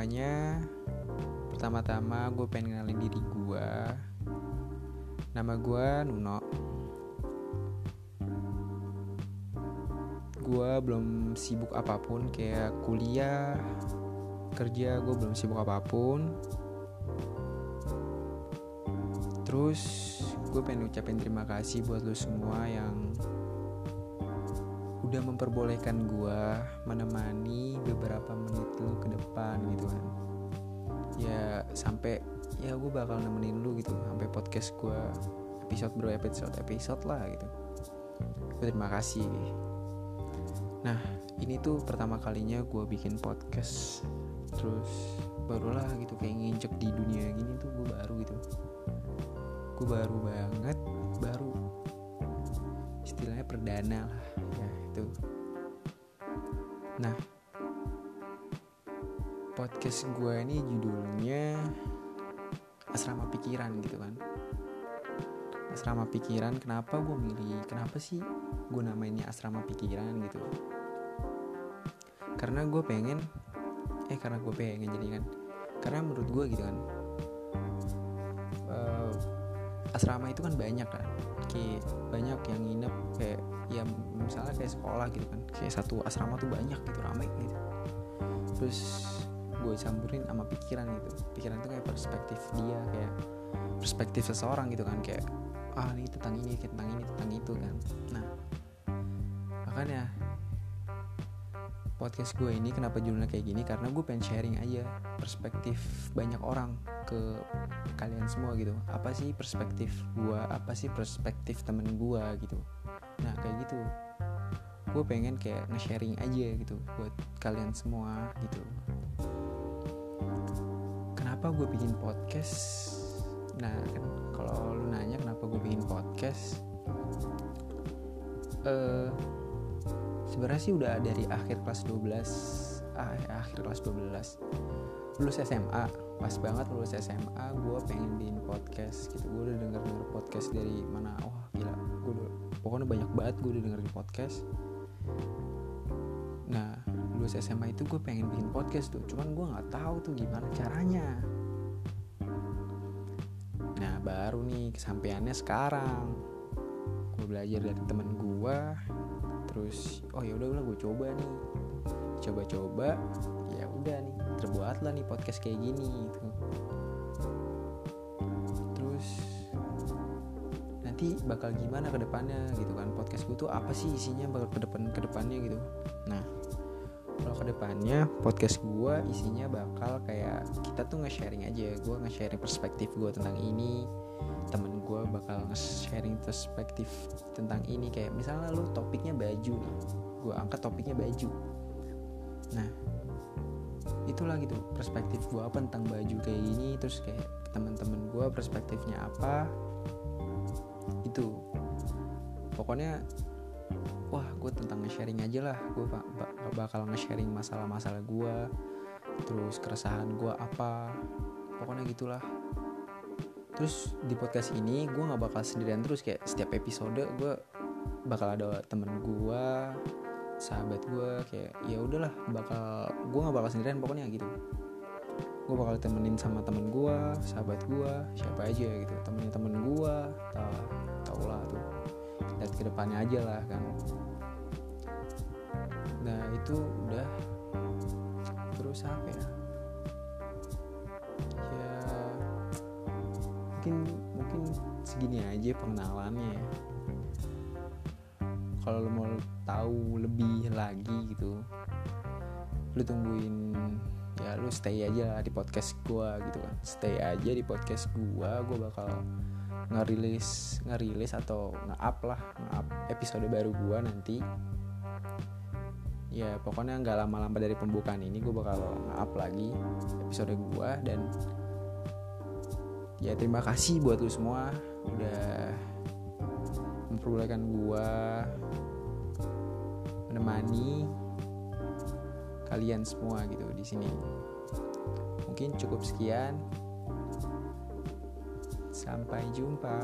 semuanya Pertama-tama gue pengen kenalin diri gue Nama gue Nuno. Gue belum sibuk apa pun Kayak kuliah Kerja gue belum sibuk apa pun. Terus gue pengen ucapin terima kasih buat lo semua yang udah memperbolehkan gue menemani beberapa menit lu ke depan sampai ya gue bakal nemenin lu gitu sampai podcast gue episode bro episode episode lah gitu. Gue terima kasih. Nah ini tuh pertama kalinya gue bikin podcast. Terus barulah gitu kayak nginjek di dunia gini tuh gue baru gitu. Gue baru banget baru istilahnya perdana lah gitu nah podcast gue ini judulnya asrama pikiran gitu kan. Asrama pikiran kenapa gue milih kenapa sih gue namainnya asrama pikiran gitu? Karena gue pengen eh karena gue pengen jadi kan. Karena menurut gue gitu kan uh, asrama itu kan banyak kan. Kayak banyak yang nginep kayak ya misalnya kayak sekolah gitu kan. Kayak satu asrama tuh banyak gitu ramai gitu. Terus gue campurin sama pikiran gitu. Pikiran itu kayak perspektif dia kayak perspektif seseorang gitu kan kayak ah ini tentang ini tentang ini tentang itu kan. Nah makanya podcast gue ini kenapa judulnya kayak gini? Karena gue pengen sharing aja perspektif banyak orang ke kalian semua gitu. Apa sih perspektif gue apa sih perspektif temen gue gitu? Nah kayak gitu. Gue pengen kayak nge-sharing aja gitu buat kalian semua gitu kenapa gue bikin podcast? Nah kan kalau lu nanya kenapa gue bikin podcast eh uh, sebenarnya sih udah dari akhir kelas 12 ah, akhir kelas 12 lulus SMA pas banget lulus SMA gue pengen bikin podcast gitu. Gue udah denger denger podcast dari mana wah oh, gila gue pokoknya banyak banget gue udah dengerin podcast. Nah lulus SMA itu gue pengen bikin podcast tuh. Cuman gue nggak tahu tuh gimana caranya. Nah baru nih kesampaiannya sekarang. Gue belajar dari temen gue terus oh ya udah gue coba nih. Coba-coba ya udah nih. Terbuatlah nih podcast kayak gini gitu. Terus nanti bakal gimana ke depannya gitu kan? Podcast gue tuh apa sih isinya bakal ke depan ke depannya gitu? Nah kalau ke depannya podcast gue isinya bakal kayak kita tuh nge-sharing aja. Gue nge-sharing perspektif gue tentang ini. Temen gue bakal nge-sharing perspektif tentang ini. Kayak misalnya lu topiknya baju nih. Gue angkat topiknya baju. Nah itulah gitu. Perspektif gue apa tentang baju kayak gini. Terus kayak teman-teman gue perspektifnya apa. Itu. Pokoknya wah gue tentang nge-sharing aja lah. Gue bakal nge-sharing masalah-masalah gue terus keresahan gue apa pokoknya gitulah. Terus di podcast ini gue nggak bakal sendirian terus. Kayak setiap episode gue bakal ada temen gue sahabat gue kayak ya udahlah bakal gue nggak bakal sendirian pokoknya gitu. Gue bakal temenin sama temen gue sahabat gue siapa aja gitu temenin lihat ke depannya aja lah kan. Nah itu udah. Terus apa ya? Ya mungkin mungkin segini aja pengenalannya ya. Kalau lo mau tahu lebih lagi gitu lu tungguin ya lu stay aja di podcast gua gitu kan. Stay aja di podcast gua gua bakal ngerilis ngerilis atau nge-up lah nge-up episode baru gua nanti ya pokoknya nggak lama-lama dari pembukaan ini gue bakal nge-up lagi episode gua dan ya terima kasih buat lu semua udah memperbolehkan gua menemani kalian semua gitu di sini. Mungkin cukup sekian. Sampai jumpa.